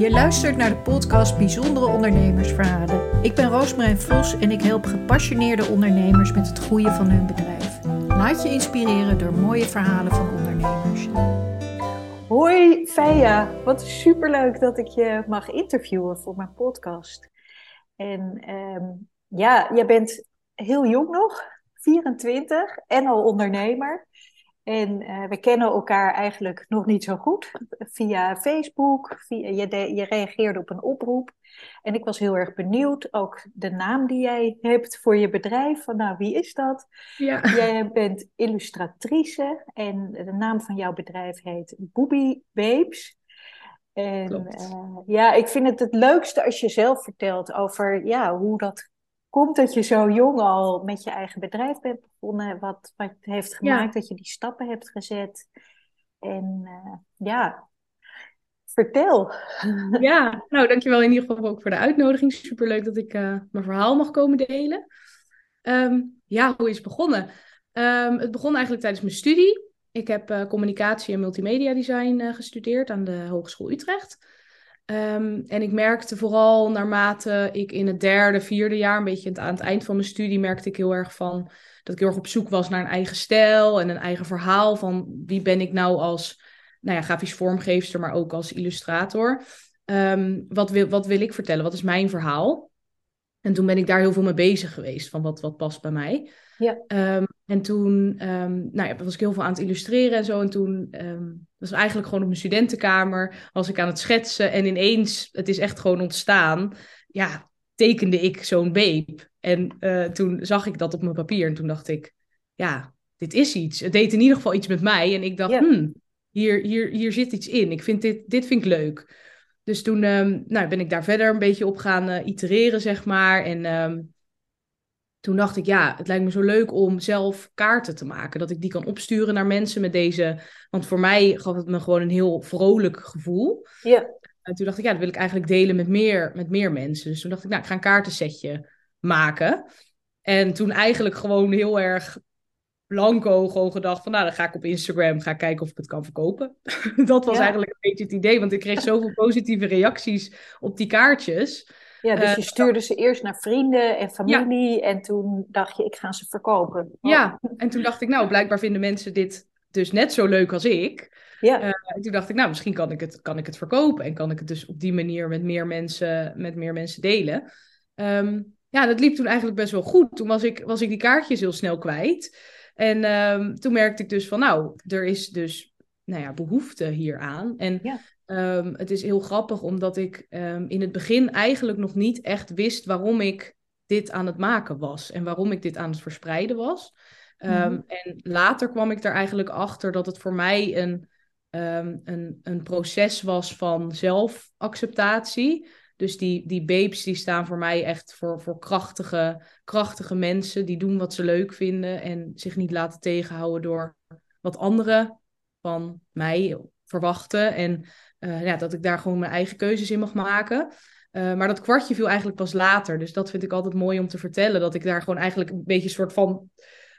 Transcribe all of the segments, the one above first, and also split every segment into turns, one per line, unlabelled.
Je luistert naar de podcast Bijzondere Ondernemersverhalen. Ik ben Roosmarijn Vos en ik help gepassioneerde ondernemers met het groeien van hun bedrijf. Laat je inspireren door mooie verhalen van ondernemers. Hoi Feia, wat superleuk dat ik je mag interviewen voor mijn podcast. En ehm, ja, jij bent heel jong nog, 24 en al ondernemer. En uh, we kennen elkaar eigenlijk nog niet zo goed. Via Facebook, via, je, je, reageerde op een oproep. En ik was heel erg benieuwd, ook de naam die jij hebt voor je bedrijf. Van nou, wie is dat? Ja. Jij bent illustratrice en de naam van jouw bedrijf heet Booby Babes. En uh, ja, ik vind het het leukste als je zelf vertelt over ja, hoe dat komt dat je zo jong al met je eigen bedrijf bent begonnen? Wat, wat heeft gemaakt dat je die stappen hebt gezet? En uh, ja, vertel.
Ja, nou dankjewel in ieder geval ook voor de uitnodiging. Superleuk dat ik uh, mijn verhaal mag komen delen. Um, ja, hoe is het begonnen? Um, het begon eigenlijk tijdens mijn studie. Ik heb uh, communicatie en multimedia design gestudeerd aan de Hogeschool Utrecht. Um, en ik merkte vooral naarmate ik in het derde, vierde jaar, een beetje aan het eind van mijn studie, merkte ik heel erg van dat ik heel erg op zoek was naar een eigen stijl en een eigen verhaal van wie ben ik nou als nou ja, grafisch vormgeefster, maar ook als illustrator. Um, wat, wil, wat wil ik vertellen? Wat is mijn verhaal? En toen ben ik daar heel veel mee bezig geweest van wat, wat past bij mij. Ja. Um, en toen um, nou ja, was ik heel veel aan het illustreren en zo. En toen um, was eigenlijk gewoon op mijn studentenkamer, was ik aan het schetsen. En ineens, het is echt gewoon ontstaan, ja, tekende ik zo'n babe. En uh, toen zag ik dat op mijn papier en toen dacht ik, ja, dit is iets. Het deed in ieder geval iets met mij. En ik dacht, ja. hmm, hier, hier, hier zit iets in. Ik vind dit, dit vind ik leuk. Dus toen nou, ben ik daar verder een beetje op gaan uh, itereren, zeg maar. En toen dacht ik, ja, het lijkt me zo leuk om zelf kaarten te maken. Dat ik die kan opsturen naar mensen met deze. Want voor mij gaf het me gewoon een heel vrolijk gevoel. Ja. En toen dacht ik, ja, dat wil ik eigenlijk delen met meer, met meer mensen. Dus toen dacht ik, nou, ik ga een kaartensetje maken. En toen eigenlijk gewoon heel erg blanco gewoon gedacht van, nou, dan ga ik op Instagram ga kijken of ik het kan verkopen. dat was ja. eigenlijk een beetje het idee, want ik kreeg zoveel positieve reacties op die kaartjes.
Ja, dus je stuurde ze eerst naar vrienden en familie ja. en toen dacht je, ik ga ze verkopen.
Oh. Ja, en toen dacht ik, nou, blijkbaar vinden mensen dit dus net zo leuk als ik. Ja. Uh, en toen dacht ik, nou, misschien kan ik, het, kan ik het verkopen en kan ik het dus op die manier met meer mensen, met meer mensen delen. Um, ja, dat liep toen eigenlijk best wel goed. Toen was ik, was ik die kaartjes heel snel kwijt. En um, toen merkte ik dus van, nou, er is dus nou ja, behoefte hieraan. En ja. Um, het is heel grappig omdat ik um, in het begin eigenlijk nog niet echt wist waarom ik dit aan het maken was en waarom ik dit aan het verspreiden was. Um, mm-hmm. En later kwam ik er eigenlijk achter dat het voor mij een, een, een proces was van zelfacceptatie. Dus die, die babes die staan voor mij echt voor, voor krachtige, krachtige mensen die doen wat ze leuk vinden en zich niet laten tegenhouden door wat anderen van mij verwachten. En uh, ja, dat ik daar gewoon mijn eigen keuzes in mag maken. Uh, maar dat kwartje viel eigenlijk pas later. Dus dat vind ik altijd mooi om te vertellen. Dat ik daar gewoon eigenlijk een beetje een soort van.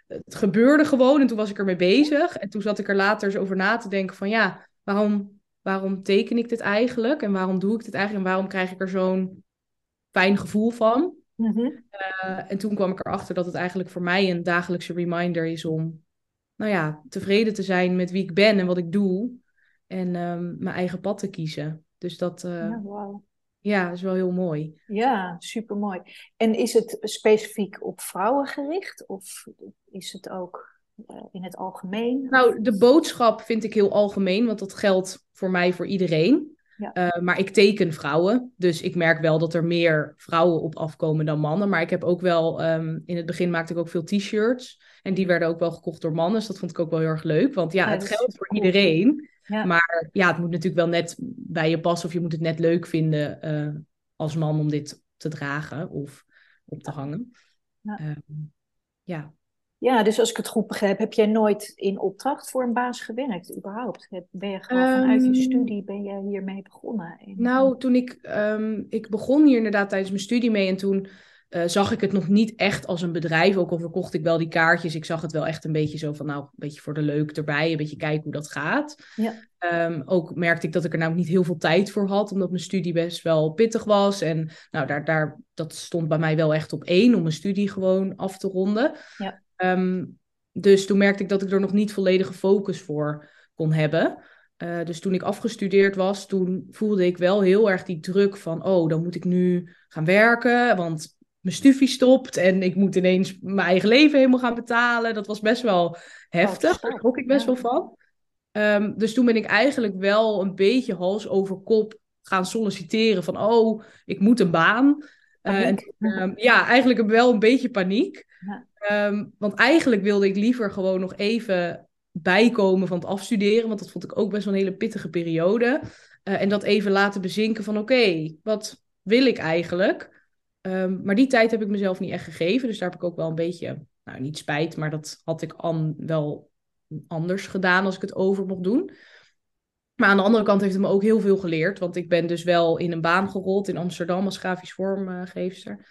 Het gebeurde gewoon en toen was ik ermee bezig. En toen zat ik er later eens over na te denken: van ja, waarom, waarom teken ik dit eigenlijk? En waarom doe ik dit eigenlijk? En waarom krijg ik er zo'n fijn gevoel van? Mm -hmm. uh, en toen kwam ik erachter dat het eigenlijk voor mij een dagelijkse reminder is om, nou ja, tevreden te zijn met wie ik ben en wat ik doe. En um, mijn eigen pad te kiezen. Dus dat, uh, ja, wow. ja, is wel heel mooi.
Ja, super mooi. En is het specifiek op vrouwen gericht? Of is het ook uh, in het algemeen?
Nou, de boodschap vind ik heel algemeen, want dat geldt voor mij voor iedereen. Ja. Uh, maar ik teken vrouwen, dus ik merk wel dat er meer vrouwen op afkomen dan mannen. Maar ik heb ook wel, um, in het begin maakte ik ook veel t-shirts. En die werden ook wel gekocht door mannen, dus dat vond ik ook wel heel erg leuk. Want ja, ja het geldt voor cool. iedereen. Ja. Maar ja, het moet natuurlijk wel net bij je passen of je moet het net leuk vinden uh, als man om dit te dragen of op te hangen. Ja. Um,
ja. ja, dus als ik het goed begrijp, heb jij nooit in opdracht voor een baas gewerkt, überhaupt? Ben je gewoon um, vanuit je
Ehm,
studie, ben je hiermee begonnen? En,
nou, toen ik, um, ik begon hier inderdaad tijdens mijn studie mee en toen eh, zag ik het nog niet echt als een bedrijf. Ook al verkocht ik wel die kaartjes. Ik zag het wel echt een beetje zo van, nou, een beetje voor de leuk erbij. Een beetje kijken hoe dat gaat.
Ja.
Ehm, ook merkte ik dat ik er nou niet heel veel tijd voor had. Omdat mijn studie best wel pittig was. En nou, daar, daar, dat stond bij mij wel echt op één. Om mijn studie gewoon af te ronden.
Ja.
Ehm, dus toen merkte ik dat ik er nog niet volledige focus voor kon hebben. Uh, dus toen ik afgestudeerd was, toen voelde ik wel heel erg die druk van, oh, dan moet ik nu gaan werken, want mijn studie stopt en ik moet ineens mijn eigen leven helemaal gaan betalen. Dat was best wel heftig, daar schrok ik best wel van. Um, dus toen ben ik eigenlijk wel een beetje hals over kop gaan solliciteren van, oh, ik moet een baan. Uh, en, um, ja, eigenlijk wel een beetje paniek. Um, want eigenlijk wilde ik liever gewoon nog even bijkomen van het afstuderen, want dat vond ik ook best wel een hele pittige periode. Uh, en dat even laten bezinken van, oké, okay, wat wil ik eigenlijk? Um, maar die tijd heb ik mezelf niet echt gegeven. Dus daar heb ik ook wel een beetje, nou niet spijt, maar dat had ik an, wel anders gedaan als ik het over mocht doen. Maar aan de andere kant heeft het me ook heel veel geleerd. Want ik ben dus wel in een baan gerold in Amsterdam als grafisch vormgeefster.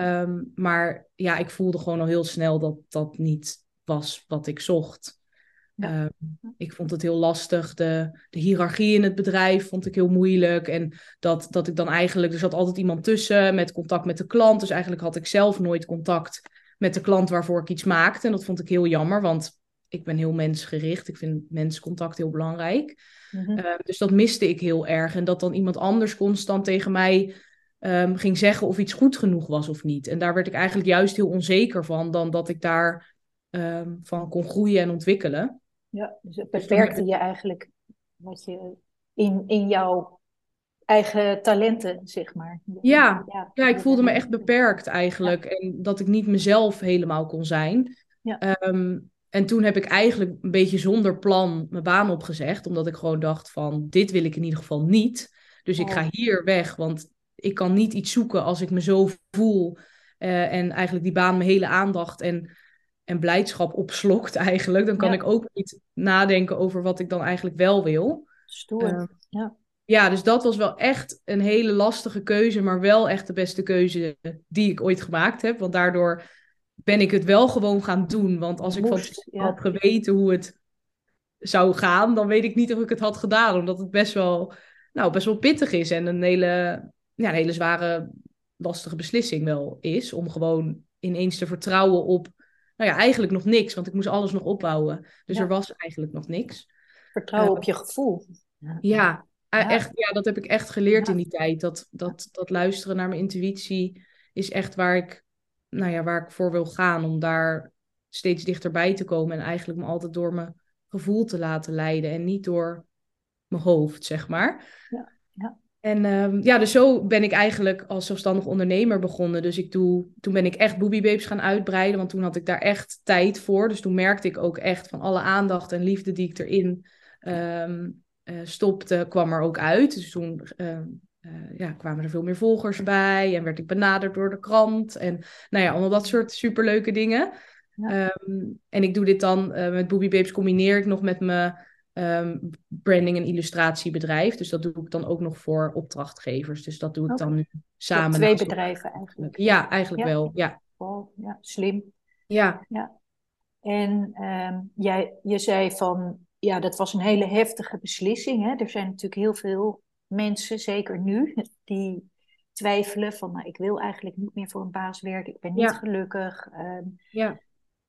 Um, maar ja, ik voelde gewoon al heel snel dat dat niet was wat ik zocht. Ja. Uh, ik vond het heel lastig. De, de hiërarchie in het bedrijf vond ik heel moeilijk. En dat, dat ik dan eigenlijk, er zat altijd iemand tussen met contact met de klant. Dus eigenlijk had ik zelf nooit contact met de klant waarvoor ik iets maakte. En dat vond ik heel jammer, want ik ben heel mensgericht. Ik vind menscontact heel belangrijk. Mm-hmm. Uh, dus dat miste ik heel erg. En dat dan iemand anders constant tegen mij um, ging zeggen of iets goed genoeg was of niet. En daar werd ik eigenlijk juist heel onzeker van, dan dat ik daar um, van kon groeien en ontwikkelen.
Ja, dus het beperkte je eigenlijk wat je in, in jouw eigen talenten, zeg maar.
Ja, ja, ja ik voelde me echt beperkt eigenlijk. Ja. En dat ik niet mezelf helemaal kon zijn.
Ja.
Um, en toen heb ik eigenlijk een beetje zonder plan mijn baan opgezegd. Omdat ik gewoon dacht van, dit wil ik in ieder geval niet. Dus ik ga hier weg, want ik kan niet iets zoeken als ik me zo voel. Uh, en eigenlijk die baan mijn hele aandacht en en blijdschap opslokt eigenlijk, dan kan ja. ik ook niet nadenken over wat ik dan eigenlijk wel wil.
Stoer, uh, ja.
Ja, dus dat was wel echt een hele lastige keuze, maar wel echt de beste keuze die ik ooit gemaakt heb. Want daardoor ben ik het wel gewoon gaan doen. Want als ik Moest, van ja. had geweten hoe het zou gaan, dan weet ik niet of ik het had gedaan. Omdat het best wel, nou, best wel pittig is en een hele, ja, een hele zware, lastige beslissing wel is. Om gewoon ineens te vertrouwen op nou ja, eigenlijk nog niks, want ik moest alles nog opbouwen. Dus ja. er was eigenlijk nog niks.
Vertrouwen uh, op je gevoel.
Ja, ja, Echt, ja, dat heb ik echt geleerd in die tijd. Dat, dat, dat luisteren naar mijn intuïtie is echt waar ik, nou ja, waar ik voor wil gaan. Om daar steeds dichterbij te komen. En eigenlijk me altijd door mijn gevoel te laten leiden. En niet door mijn hoofd, zeg maar.
Ja, ja.
En um, ja, dus zo ben ik eigenlijk als zelfstandig ondernemer begonnen. Dus ik doe, toen ben ik echt Booby Babes gaan uitbreiden, want toen had ik daar echt tijd voor. Dus toen merkte ik ook echt van alle aandacht en liefde die ik erin um, uh, stopte, kwam er ook uit. Dus toen uh, uh, ja, kwamen er veel meer volgers bij en werd ik benaderd door de krant. En nou ja, allemaal dat soort superleuke dingen. Ja. En ik doe dit dan uh, met Booby Babes, combineer ik nog met mijn um, branding- en illustratiebedrijf. Dus dat doe ik dan ook nog voor opdrachtgevers. Dus dat doe ik okay. dan samen.
twee bedrijven eigenlijk.
Ja, eigenlijk ja. wel. Ja.
Wow, ja, slim.
Ja.
ja. En um, jij, je zei van, ja, dat was een hele heftige beslissing. Hè? Er zijn natuurlijk heel veel mensen, zeker nu, die twijfelen van, nou, ik wil eigenlijk niet meer voor een baas werken. Ik ben niet
ja.
gelukkig. Um,
ja.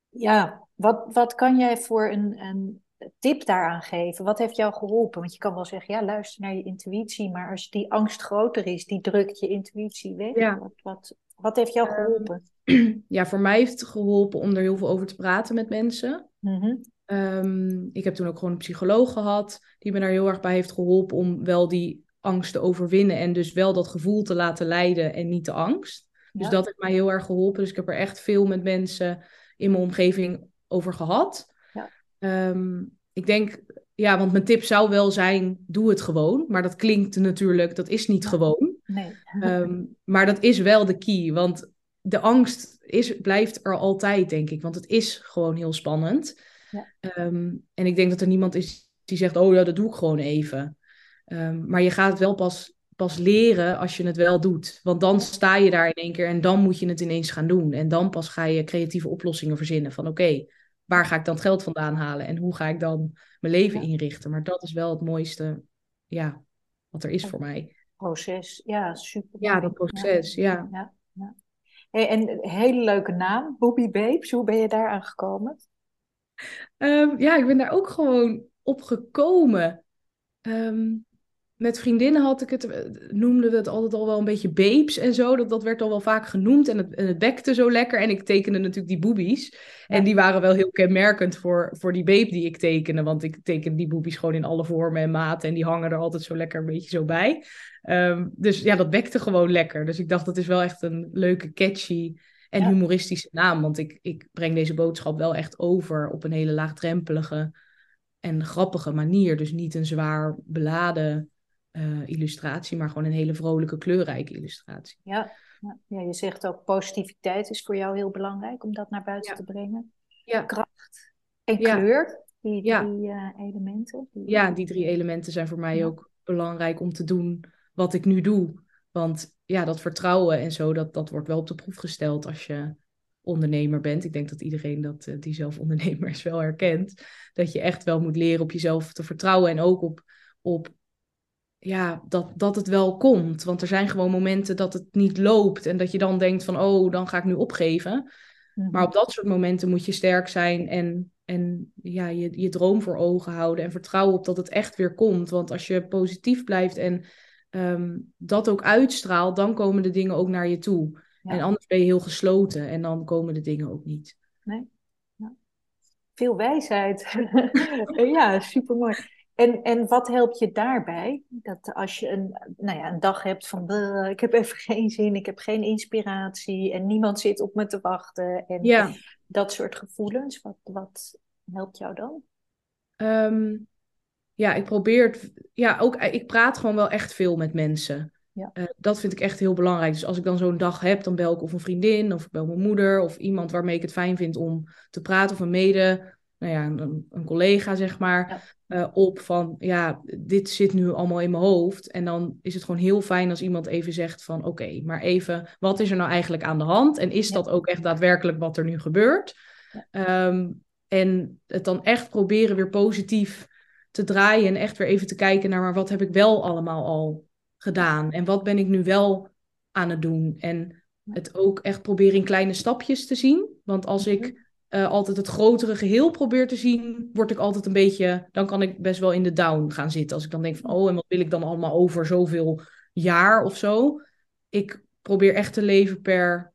Ja, wat, wat kan jij voor een, een tip daaraan geven? Wat heeft jou geholpen? Want je kan wel zeggen, ja, luister naar je intuïtie, maar als die angst groter is, die drukt je intuïtie weg.
Ja.
Wat, wat, wat heeft jou geholpen?
Um, ja, voor mij heeft het geholpen om er heel veel over te praten met mensen.
Mm-hmm.
Um, ik heb toen ook gewoon een psycholoog gehad, die me daar heel erg bij heeft geholpen om wel die angst te overwinnen en dus wel dat gevoel te laten leiden en niet de angst. Dus
Ja.
dat heeft mij heel erg geholpen. Dus ik heb er echt veel met mensen in mijn omgeving over gehad.
Ja.
Um, ik denk, ja, want mijn tip zou wel zijn, doe het gewoon. Maar dat klinkt natuurlijk, dat is niet gewoon.
Nee.
Um, maar dat is wel de key. Want de angst is, blijft er altijd, denk ik. Want het is gewoon heel spannend.
Ja.
Um, en ik denk dat er niemand is die zegt, oh ja, dat doe ik gewoon even. Um, maar je gaat het wel pas pas leren als je het wel doet. Want dan sta je daar in één keer en dan moet je het ineens gaan doen. En dan pas ga je creatieve oplossingen verzinnen van oké, waar ga ik dan het geld vandaan halen en hoe ga ik dan mijn leven inrichten? Maar dat is wel het mooiste, ja, wat er is voor mij.
Proces, ja, super.
Ja, dat proces, ja.
ja. ja. Hey, en een hele leuke naam, Bobby Babes. Hoe ben je daar aangekomen?
Um, ja, ik ben daar ook gewoon op gekomen. Um, met vriendinnen had ik het, eh, noemden we het altijd al wel een beetje babes en zo. Dat, dat werd al wel vaak genoemd en het, en het bekte zo lekker. En ik tekende natuurlijk die boobies. En die waren wel heel kenmerkend voor, voor die babe die ik tekende. Want ik teken die boobies gewoon in alle vormen en maten. En die hangen er altijd zo lekker een beetje zo bij. Um, dus ja, dat bekte gewoon lekker. Dus ik dacht, dat is wel echt een leuke, catchy en humoristische naam. Want ik, ik breng deze boodschap wel echt over op een hele laagdrempelige en grappige manier. Dus niet een zwaar beladen uh, illustratie, maar gewoon een hele vrolijke, kleurrijke illustratie.
Ja, ja. je zegt ook positiviteit is voor jou heel belangrijk om dat naar buiten te brengen. Ja. Kracht en kleur, die drie uh, elementen.
Die... Ja, die drie elementen zijn voor mij ook belangrijk om te doen wat ik nu doe. Want ja, dat vertrouwen en zo, dat, dat wordt wel op de proef gesteld als je ondernemer bent. Ik denk dat iedereen dat, uh, die zelf ondernemer is wel herkent. Dat je echt wel moet leren op jezelf te vertrouwen en ook op, op ja, dat, dat het wel komt. Want er zijn gewoon momenten dat het niet loopt en dat je dan denkt van, oh, dan ga ik nu opgeven. Mhm. Maar op dat soort momenten moet je sterk zijn en, en ja, je, je droom voor ogen houden en vertrouwen op dat het echt weer komt. Want als je positief blijft en ehm, dat ook uitstraalt, dan komen de dingen ook naar je toe. En anders ben je heel gesloten en dan komen de dingen ook niet.
Nee. Veel wijsheid. ja, supermooi. En, en wat helpt je daarbij? Dat als je een, nou ja, een dag hebt van ik heb even geen zin, ik heb geen inspiratie en niemand zit op me te wachten en ja. dat soort gevoelens, wat, wat helpt jou dan?
Ehm, ja, ik probeer het, ja, ook, ik praat gewoon wel echt veel met mensen. Ja. Uh, dat vind ik echt heel belangrijk. Dus als ik dan zo'n dag heb, dan bel ik of een vriendin of ik bel mijn moeder of iemand waarmee ik het fijn vind om te praten of een mede nou ja, een, een collega, zeg maar, eh, op van ja, dit zit nu allemaal in mijn hoofd. En dan is het gewoon heel fijn als iemand even zegt van oké, maar even, wat is er nou eigenlijk aan de hand? En is dat ook echt daadwerkelijk wat er nu gebeurt? Ehm, en het dan echt proberen weer positief te draaien en echt weer even te kijken naar maar wat heb ik wel allemaal al gedaan? En wat ben ik nu wel aan het doen? En het ook echt proberen in kleine stapjes te zien. Want als ik Eh, altijd het grotere geheel probeer te zien, word ik altijd een beetje, dan kan ik best wel in de down gaan zitten. Als ik dan denk van, oh, en wat wil ik dan allemaal over zoveel jaar of zo. Ik probeer echt te leven per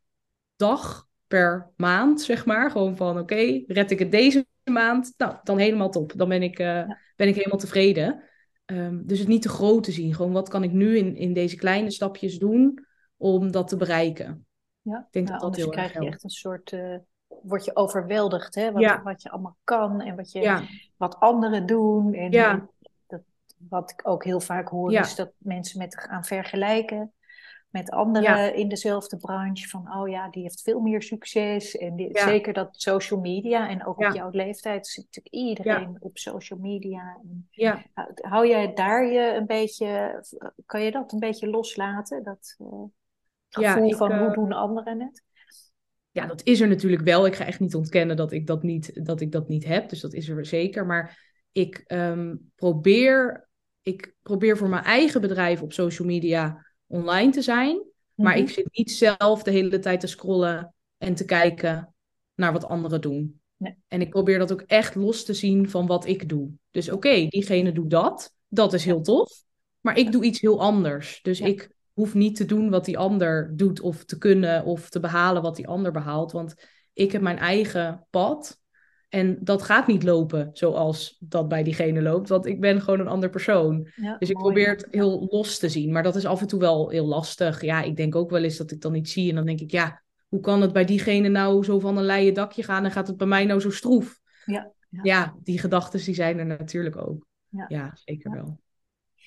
dag, per maand, zeg maar. Gewoon van, oké, red ik het deze maand? Nou, dan helemaal top. Dan ben ik, uh, ben ik helemaal tevreden. Um, dus het niet te groot te zien. Gewoon, wat kan ik nu in, in deze kleine stapjes doen om dat te bereiken?
Ja, ik denk dat dat heel krijg je echt een soort... Uh word je overweldigd, hè? Wat, wat je allemaal kan en wat, je, wat anderen doen. En, dat, wat ik ook heel vaak hoor, is dat mensen met gaan vergelijken met anderen in dezelfde branche. Van, oh ja, die heeft veel meer succes. En zeker dat social media en ook op jouw leeftijd zit natuurlijk iedereen op social media. En, ja. Hou jij daar je een beetje, kan je dat een beetje loslaten? Dat uh, gevoel van hoe eh, doen anderen het?
Ja, dat is er natuurlijk wel. Ik ga echt niet ontkennen dat ik dat niet, dat ik dat niet heb. Dus dat is er zeker. Maar ik um, probeer, ik probeer voor mijn eigen bedrijf op social media online te zijn. Maar mhm. ik zit niet zelf de hele tijd te scrollen en te kijken naar wat anderen doen. Nee. En ik probeer dat ook echt los te zien van wat ik doe. Dus oké, diegene doet dat. Dat is heel tof. Maar ik doe iets heel anders. Dus ik hoef niet te doen wat die ander doet of te kunnen of te behalen wat die ander behaalt. Want ik heb mijn eigen pad. En dat gaat niet lopen zoals dat bij diegene loopt, want ik ben gewoon een ander persoon. dus ik probeer het heel los te zien, maar dat is af en toe wel heel lastig. Ja, ik denk ook wel eens dat ik dan iets zie en dan denk ik, ja, hoe kan het bij diegene nou zo van een leien dakje gaan en gaat het bij mij nou zo stroef? Ja, ja. ja die gedachten die zijn er natuurlijk ook. Ja, ja zeker wel.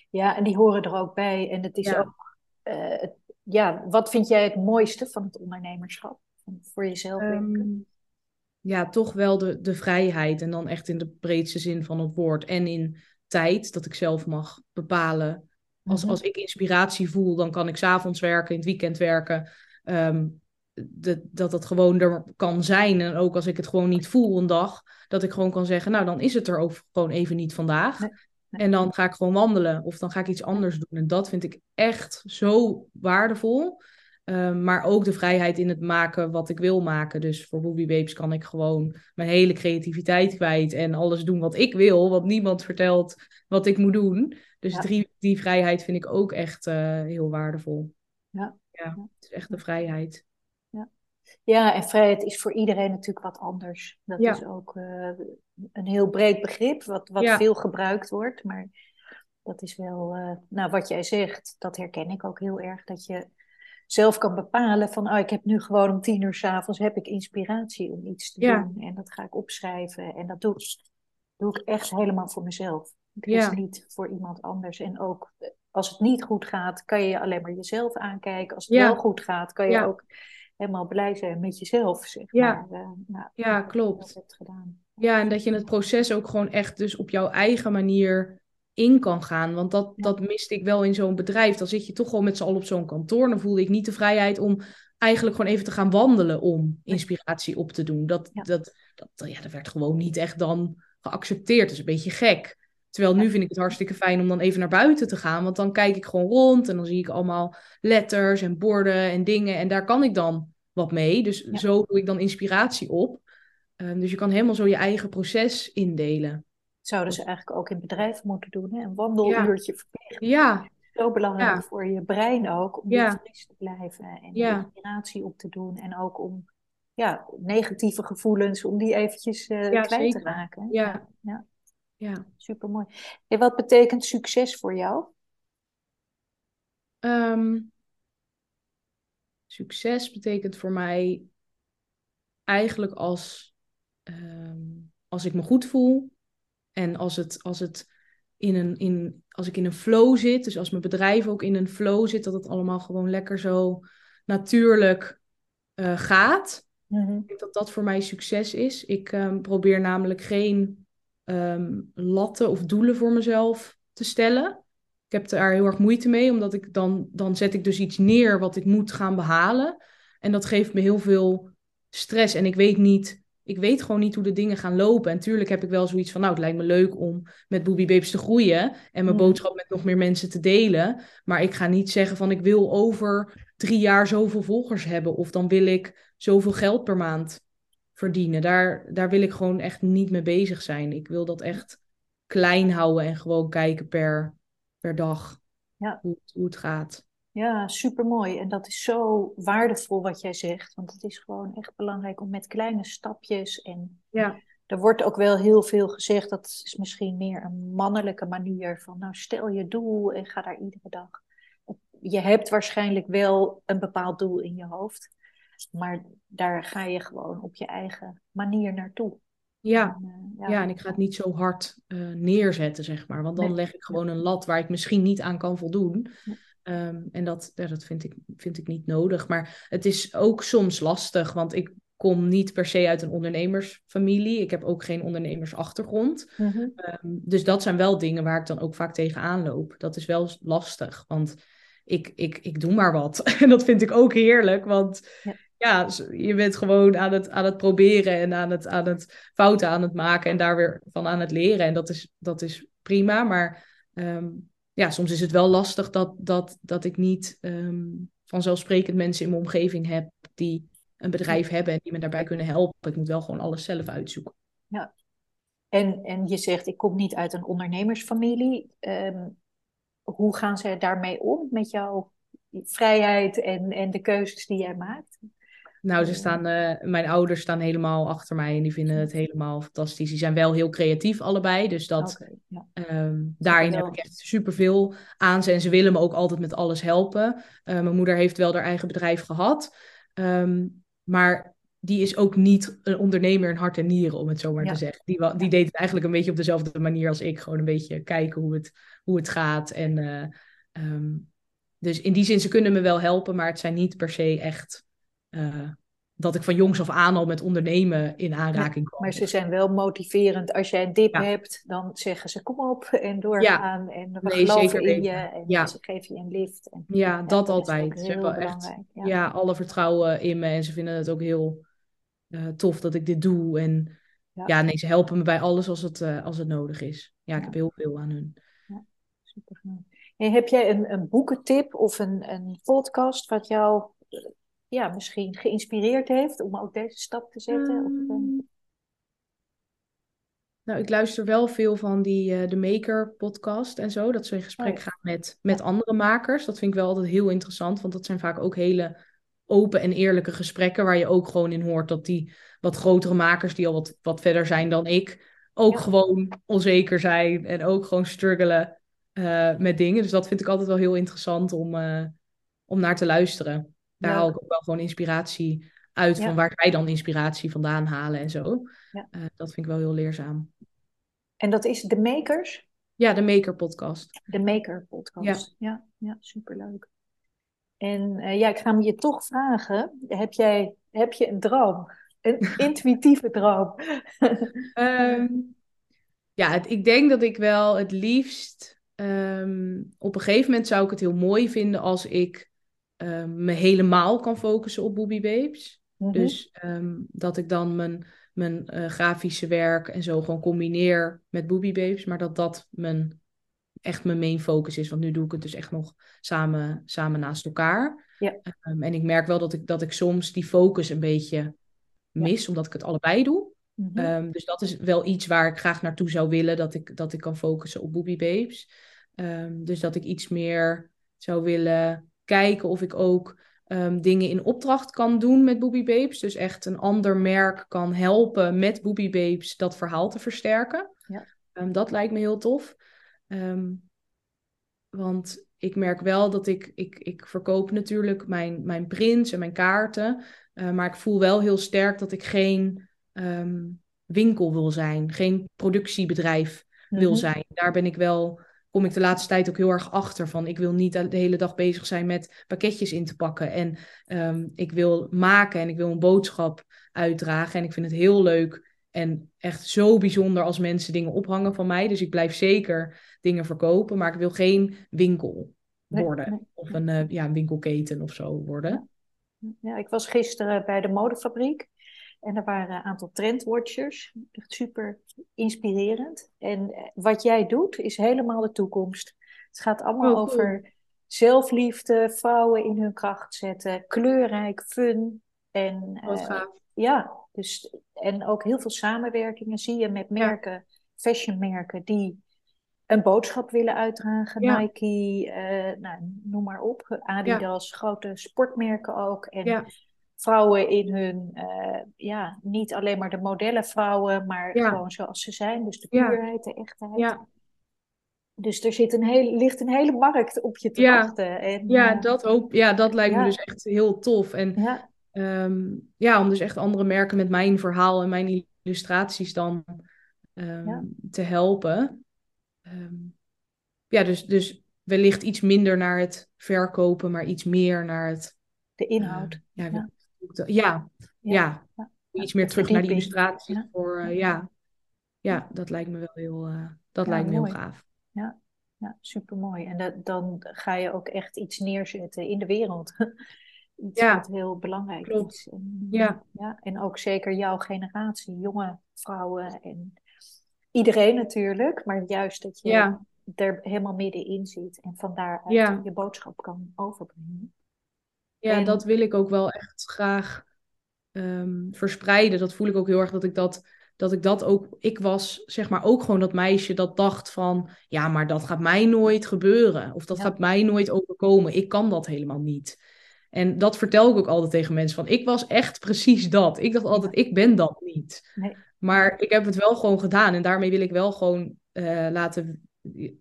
Ja, en die horen er ook bij. En het is ook uh, ja, wat vind jij het mooiste van het ondernemerschap? Voor jezelf um,
ja, toch wel de, de vrijheid. En dan echt in de breedste zin van het woord. En in tijd, dat ik zelf mag bepalen Als,
Mhm.
als ik inspiratie voel, dan kan ik s'avonds werken, in het weekend werken. Ehm, de, dat het gewoon er kan zijn. En ook als ik het gewoon niet voel een dag, dat ik gewoon kan zeggen, nou dan is het er ook gewoon even niet vandaag.
Nee.
En dan ga ik gewoon wandelen of dan ga ik iets anders doen. En dat vind ik echt zo waardevol. Ehm, maar ook de vrijheid in het maken wat ik wil maken. Dus voor Booby Babes kan ik gewoon mijn hele creativiteit kwijt en alles doen wat ik wil, want niemand vertelt wat ik moet doen. Dus
Ja.
die, die vrijheid vind ik ook echt eh, heel waardevol.
Ja,
Ja. het is echt de vrijheid.
Ja, en vrijheid is voor iedereen natuurlijk wat anders. Dat
Ja.
is ook eh, een heel breed begrip, wat, wat
Ja.
veel gebruikt wordt. Maar dat is wel, eh, nou wat jij zegt, dat herken ik ook heel erg. Dat je zelf kan bepalen van, oh, ik heb nu gewoon om tien uur s'avonds heb ik inspiratie om iets te
Ja.
doen. En dat ga ik opschrijven. En dat doe, doe ik echt helemaal voor mezelf.
Ja.
is niet voor iemand anders. En ook eh, als het niet goed gaat, kan je alleen maar jezelf aankijken. Als het wel goed gaat, kan je ook helemaal blij zijn met jezelf, zeg
Ja.
maar. Eh, nou,
Ja, klopt.
Dat gedaan.
Ja, en dat je het proces ook gewoon echt dus op jouw eigen manier in kan gaan. Want dat,
Ja.
dat miste ik wel in zo'n bedrijf. Dan zit je toch gewoon met z'n allen op zo'n kantoor. Dan voelde ik niet de vrijheid om eigenlijk gewoon even te gaan wandelen om inspiratie op te doen. Dat,
Ja.
dat, dat, ja, dat werd gewoon niet echt dan geaccepteerd. Dat is een beetje gek. Terwijl nu vind ik het hartstikke fijn om dan even naar buiten te gaan. Want dan kijk ik gewoon rond en dan zie ik allemaal letters en borden en dingen. En daar kan ik dan wat mee. Dus
Ja.
zo doe ik dan inspiratie op. Ehm, dus je kan helemaal zo je eigen proces indelen.
Zouden ze eigenlijk ook in bedrijven moeten doen, hè? Een wandeluurtje verplicht.
Ja,
Zo belangrijk
Ja.
voor je brein ook, om
Ja.
fris te blijven en
Ja.
inspiratie op te doen. En ook om ja, negatieve gevoelens, om die eventjes
Ja,
kwijt te raken.
ja,
ja,
ja.
super mooi. En wat betekent succes voor jou?
Ehm, succes betekent voor mij eigenlijk als, ehm, als ik me goed voel en als het, als het in een, in, als ik in een flow zit, dus als mijn bedrijf ook in een flow zit, dat het allemaal gewoon lekker zo natuurlijk eh, gaat. Ik denk dat dat voor mij succes is. Ik ehm, probeer namelijk geen ehm, latten of doelen voor mezelf te stellen. Ik heb daar heel erg moeite mee, omdat ik dan, dan zet ik dus iets neer wat ik moet gaan behalen. En dat geeft me heel veel stress. En ik weet niet, ik weet gewoon niet hoe de dingen gaan lopen. En tuurlijk heb ik wel zoiets van, nou, het lijkt me leuk om met Booby Babes te groeien en mijn boodschap met nog meer mensen te delen. Maar ik ga niet zeggen van, ik wil over drie jaar zoveel volgers hebben. Of dan wil ik zoveel geld per maand verdienen. Daar, daar wil ik gewoon echt niet mee bezig zijn. Ik wil dat echt klein houden en gewoon kijken per, per dag
Ja.
hoe, het- hoe het gaat.
Ja, super mooi. En dat is zo waardevol wat jij zegt. Want het is gewoon echt belangrijk om met kleine stapjes. En
Ja,
er wordt ook wel heel veel gezegd. Dat is misschien meer een mannelijke manier van. Nou, stel je doel en ga daar iedere dag. Je hebt waarschijnlijk wel een bepaald doel in je hoofd. Maar daar ga je gewoon op je eigen manier naartoe.
ja.
En, eh,
Ja, en ik ga het niet zo hard eh, neerzetten, zeg maar. Want dan
Nee.
leg ik gewoon een lat waar ik misschien niet aan kan voldoen. Ehm, en dat, ja, dat vind, ik, vind ik niet nodig. Maar het is ook soms lastig, want ik kom niet per se uit een ondernemersfamilie. Ik heb ook geen ondernemersachtergrond.
mhm.
Ehm, dus dat zijn wel dingen waar ik dan ook vaak tegenaan loop. Dat is wel lastig, want ik, ik, ik doe maar wat. En dat vind ik ook heerlijk, want
Ja.
Ja, s- je bent gewoon aan het, aan het proberen en aan het, aan het fouten aan het maken en daar weer van aan het leren. En dat is, dat is prima, maar ehm, ja, soms is het wel lastig dat, dat, dat ik niet ehm, vanzelfsprekend mensen in mijn omgeving heb die een bedrijf hebben en die me daarbij kunnen helpen. Ik moet wel gewoon alles zelf uitzoeken.
En, en je zegt, ik kom niet uit een ondernemersfamilie. Ehm, hoe gaan zij daarmee om met jouw vrijheid en, en de keuzes die jij maakt?
Nou, ze
Ja.
staan, eh, mijn ouders staan helemaal achter mij en die vinden het helemaal fantastisch. Die zijn wel heel creatief allebei, dus dat,
ja.
ehm, daarin heb ik echt superveel aan ze. En ze willen me ook altijd met alles helpen. Eh, mijn moeder heeft wel haar eigen bedrijf gehad, Ehm, maar die is ook niet een ondernemer in hart en nieren, om het zo maar
Ja.
te zeggen. Die, die deed het eigenlijk een beetje op dezelfde manier als ik. Gewoon een beetje kijken hoe het, hoe het gaat. En, eh, ehm, dus in die zin, ze kunnen me wel helpen, maar het zijn niet per se echt eh, dat ik van jongs af aan al met ondernemen in aanraking kwam.
maar ze zijn wel motiverend. Als jij een dip hebt, dan zeggen ze kom op en doorgaan. Ja. En we nee, geloven in je en ja. ze geven je een lift. En,
ja, dat altijd. Ze hebben echt ja. alle vertrouwen in me en ze vinden het ook heel uh, tof dat ik dit doe. En ja. nee, ze helpen me bij alles als het, uh, als het nodig is. Ja, ik heb heel veel aan hun. Ja,
super. En heb jij een, een boekentip of een, een podcast wat jou ja, misschien geïnspireerd heeft om ook deze stap te zetten? of, ehm?
Nou, ik luister wel veel van die uh, de Maker podcast en zo. Dat ze in gesprek oh gaan met, met andere makers. Dat vind ik wel altijd heel interessant, want dat zijn vaak ook hele open en eerlijke gesprekken waar je ook gewoon in hoort dat die wat grotere makers die al wat, wat verder zijn dan ik, ook gewoon onzeker zijn en ook gewoon struggelen uh, met dingen. Dus dat vind ik altijd wel heel interessant om, uh, om naar te luisteren daar haal ik ook wel gewoon inspiratie uit van waar zij dan inspiratie vandaan halen en zo. Uh, dat vind ik wel heel leerzaam.
En dat is de Makers?
Ja, de Maker podcast.
De Maker podcast. Ja, ja, ja superleuk. En uh, ja, ik ga me je toch vragen, heb, jij, heb je een droom? Een intuïtieve droom?
um, ja, het, ik denk dat ik wel het liefst... Um, op een gegeven moment zou ik het heel mooi vinden als ik Ehm, me helemaal kan focussen op Booby Babes. Mhm. Dus ehm, dat ik dan mijn, mijn uh, grafische werk en zo gewoon combineer met Booby Babes. Maar dat dat mijn, echt mijn main focus is. Want nu doe ik het dus echt nog samen, samen naast elkaar. Ja. Um, en ik merk wel dat ik, dat ik soms die focus een beetje mis, omdat ik het allebei doe. Mm dus dat is wel iets waar ik graag naartoe zou willen, dat ik, dat ik kan focussen op Booby Babes. dus dat ik iets meer zou willen kijken of ik ook um, dingen in opdracht kan doen met Booby Babes. Dus echt een ander merk kan helpen met Booby Babes dat verhaal te versterken. Ja. Um, dat lijkt me heel tof. Um, want ik merk wel dat ik, ik, ik verkoop natuurlijk mijn, mijn prints en mijn kaarten. Uh, maar ik voel wel heel sterk dat ik geen winkel wil zijn, geen productiebedrijf wil mhm. zijn. Daar ben ik wel kom ik de laatste tijd ook heel erg achter van ik wil niet de hele dag bezig zijn met pakketjes in te pakken en ehm, ik wil maken en ik wil een boodschap uitdragen en ik vind het heel leuk en echt zo bijzonder als mensen dingen ophangen van mij. Dus ik blijf zeker dingen verkopen, maar ik wil geen winkel worden of een, uh, ja, een winkelketen of zo worden.
Ja, ik was gisteren bij de modefabriek en er waren een aantal trendwatchers. Echt super inspirerend. En eh, wat jij doet is helemaal de toekomst. Het gaat allemaal oh, over zelfliefde, vrouwen in hun kracht zetten, kleurrijk, fun. En,
uh,
ja, dus, en ook heel veel samenwerkingen zie je met merken, fashionmerken, die een boodschap willen uitdragen. Nike, uh, nou, noem maar op. Adidas, grote sportmerken ook. En vrouwen in hun, uh, ja, niet alleen maar de modellen vrouwen, maar gewoon zoals ze zijn. Dus de puurheid, de echtheid. Ja. Dus er zit een hele, ligt een hele markt op je te wachten. En,
ja, uh, dat, ook, ja, dat lijkt me dus echt heel tof. En ja. Um, ja, om dus echt andere merken met mijn verhaal en mijn illustraties dan um, te helpen. Um, ja, dus, dus wellicht iets minder naar het verkopen, maar iets meer naar het...
De inhoud. Uh,
ja, ja, ja. Iets meer terug naar die illustraties. Voor, uh, ja. ja, dat lijkt me wel heel, uh, dat lijkt me heel gaaf.
Ja, ja super mooi. En dat, dan ga je ook echt iets neerzetten in de wereld. iets wat heel belangrijk is. En, ja. Ja, en ook zeker jouw generatie, jonge vrouwen en iedereen natuurlijk. Maar juist dat je er helemaal middenin zit en vandaar je boodschap kan overbrengen.
Ja, dat wil ik ook wel echt graag um, verspreiden. Dat voel ik ook heel erg dat ik dat, dat ik dat ook. Ik was zeg maar ook gewoon dat meisje dat dacht van. Ja, maar dat gaat mij nooit gebeuren. Of dat gaat mij nooit overkomen. Ik kan dat helemaal niet. En dat vertel ik ook altijd tegen mensen van. Ik was echt precies dat. Ik dacht altijd, ik ben dat niet. Nee. Maar ik heb het wel gewoon gedaan. En daarmee wil ik wel gewoon uh, laten,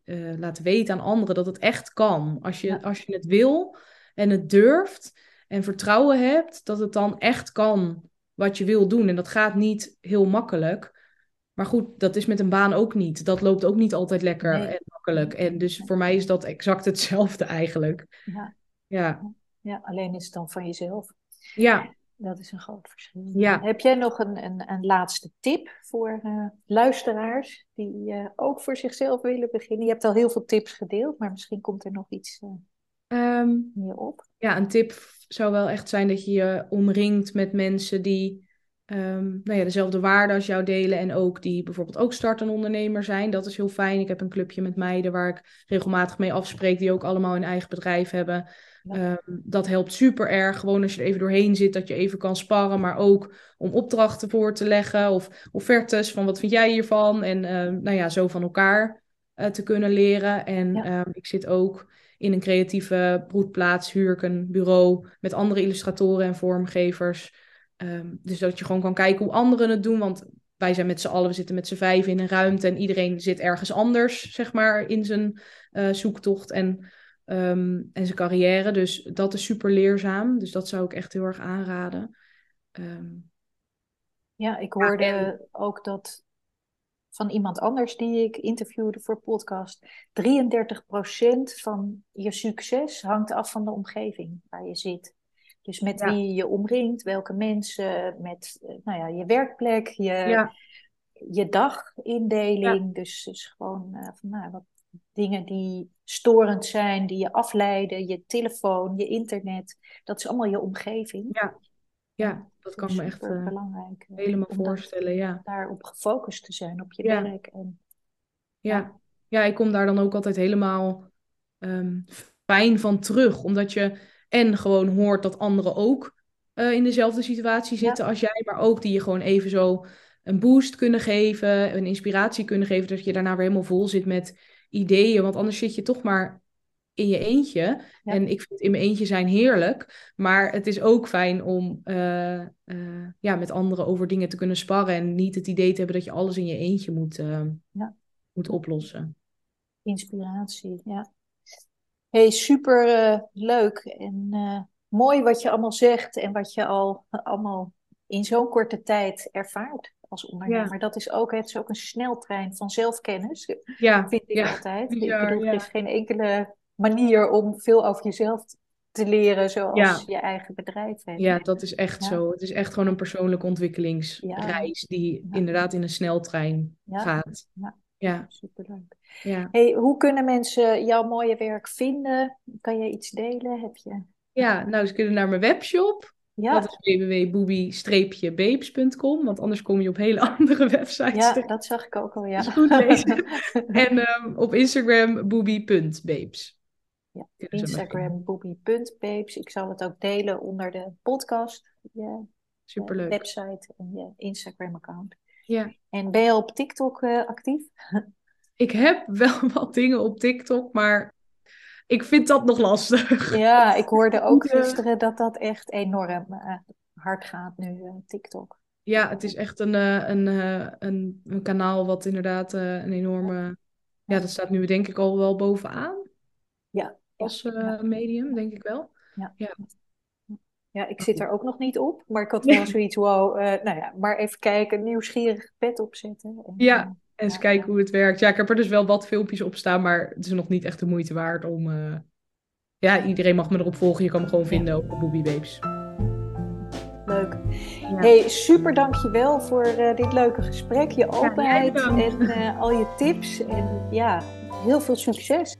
uh, laten weten aan anderen dat het echt kan. Als je, als je het wil en het durft en vertrouwen hebt dat het dan echt kan wat je wil doen. En dat gaat niet heel makkelijk. Maar goed, dat is met een baan ook niet. Dat loopt ook niet altijd lekker en makkelijk. En dus voor mij is dat exact hetzelfde eigenlijk.
Ja. Ja, ja alleen is het dan van jezelf.
Ja.
Dat is een groot verschil.
Ja.
Heb jij nog een, een, een laatste tip voor uh, luisteraars die uh, ook voor zichzelf willen beginnen? Je hebt al heel veel tips gedeeld, maar misschien komt er nog iets uh, um, op.
Ja, een tip zou wel echt zijn dat je je omringt met mensen die um, nou ja, dezelfde waarden als jou delen en ook die bijvoorbeeld ook startende ondernemer zijn. Dat is heel fijn. Ik heb een clubje met meiden waar ik regelmatig mee afspreek, die ook allemaal een eigen bedrijf hebben. Ja. Um, dat helpt super erg. Gewoon als je er even doorheen zit, dat je even kan sparren, maar ook om opdrachten voor te leggen of offertes van wat vind jij hiervan en uh, nou ja, zo van elkaar uh, te kunnen leren. En ja. um, ik zit ook in een creatieve broedplaats, huur ik een bureau met andere illustratoren en vormgevers. Um, dus dat je gewoon kan kijken hoe anderen het doen. Want wij zijn met z'n allen, we zitten met z'n vijf in een ruimte en iedereen zit ergens anders, zeg maar, in zijn uh, zoektocht en, um, en zijn carrière. Dus dat is super leerzaam. Dus dat zou ik echt heel erg aanraden. Um,
ja, ik hoorde ja, en... ook dat van iemand anders die ik interviewde voor podcast. 33% van je succes hangt af van de omgeving waar je zit. Dus met ja. wie je je omringt, welke mensen, met nou ja, je werkplek, je, ja. je dagindeling. Ja. Dus, dus gewoon uh, van, nou, wat dingen die storend zijn, die je afleiden, je telefoon, je internet. Dat is allemaal je omgeving.
Ja, ja dat kan me echt uh, belangrijk, helemaal voorstellen. Ja.
Daarop gefocust te zijn, op je werk. En,
ja. Ja. ik kom daar dan ook altijd helemaal um, fijn van terug, omdat je en gewoon hoort dat anderen ook uh, in dezelfde situatie zitten ja. als jij, maar ook die je gewoon even zo een boost kunnen geven, een inspiratie kunnen geven, dat je daarna weer helemaal vol zit met ideeën. Want anders zit je toch maar in je eentje. Ja. En ik vind in mijn eentje zijn heerlijk. Maar het is ook fijn om uh, uh, ja, met anderen over dingen te kunnen sparren. En niet het idee te hebben dat je alles in je eentje moet, uh, ja. moet oplossen.
Inspiratie, ja. Hey, super leuk en mooi wat je allemaal zegt en wat je al allemaal in zo'n korte tijd ervaart als ondernemer. Ja. Dat is ook, het is ook een sneltrein van zelfkennis,
ja.
vind ik
ja.
altijd. Ik bedoel, er is geen enkele manier om veel over jezelf te leren zoals je eigen bedrijf hebt.
Ja, dat is echt zo. Het is echt gewoon een persoonlijke ontwikkelingsreis die inderdaad in een sneltrein gaat.
Ja, superleuk. Ja. Hey, hoe kunnen mensen jouw mooie werk vinden? Kan je iets delen? Heb je...
Ja, nou, ze kunnen naar mijn webshop. Ja. Dat is www.boobie-babes.com, want anders kom je op hele andere websites.
Ja, dat zag ik ook al, ja.
Goed lezen. en um, op Instagram boobie.babes.
Ja, Instagram boobie.babes. Ik zal het ook delen onder de podcast. Je
Superleuk.
website en je Instagram-account.
Ja.
En ben je op TikTok uh, actief?
Ik heb wel wat dingen op TikTok, maar ik vind dat nog lastig.
Ja, ik hoorde ook gisteren dat dat echt enorm uh, hard gaat nu, uh, TikTok.
Ja, het is echt een, een, een, een, kanaal wat inderdaad een enorme... Ja, dat staat nu denk ik al wel bovenaan.
Ja.
Als ja. medium, denk ik wel.
Ja. ja. Ja, ik zit er ook nog niet op, maar ik had wel zoiets, wow, uh, nou ja, maar even kijken, nieuwsgierig pet opzetten.
En, ja, en eens ja, kijken hoe het werkt. Ja, ik heb er dus wel wat filmpjes op staan, maar het is nog niet echt de moeite waard om... Uh... Ja, iedereen mag me erop volgen, je kan me gewoon vinden op Booby Babes.
Leuk. Hey, super dankjewel voor uh, dit leuke gesprek, je openheid en al je tips. En ja, heel veel succes.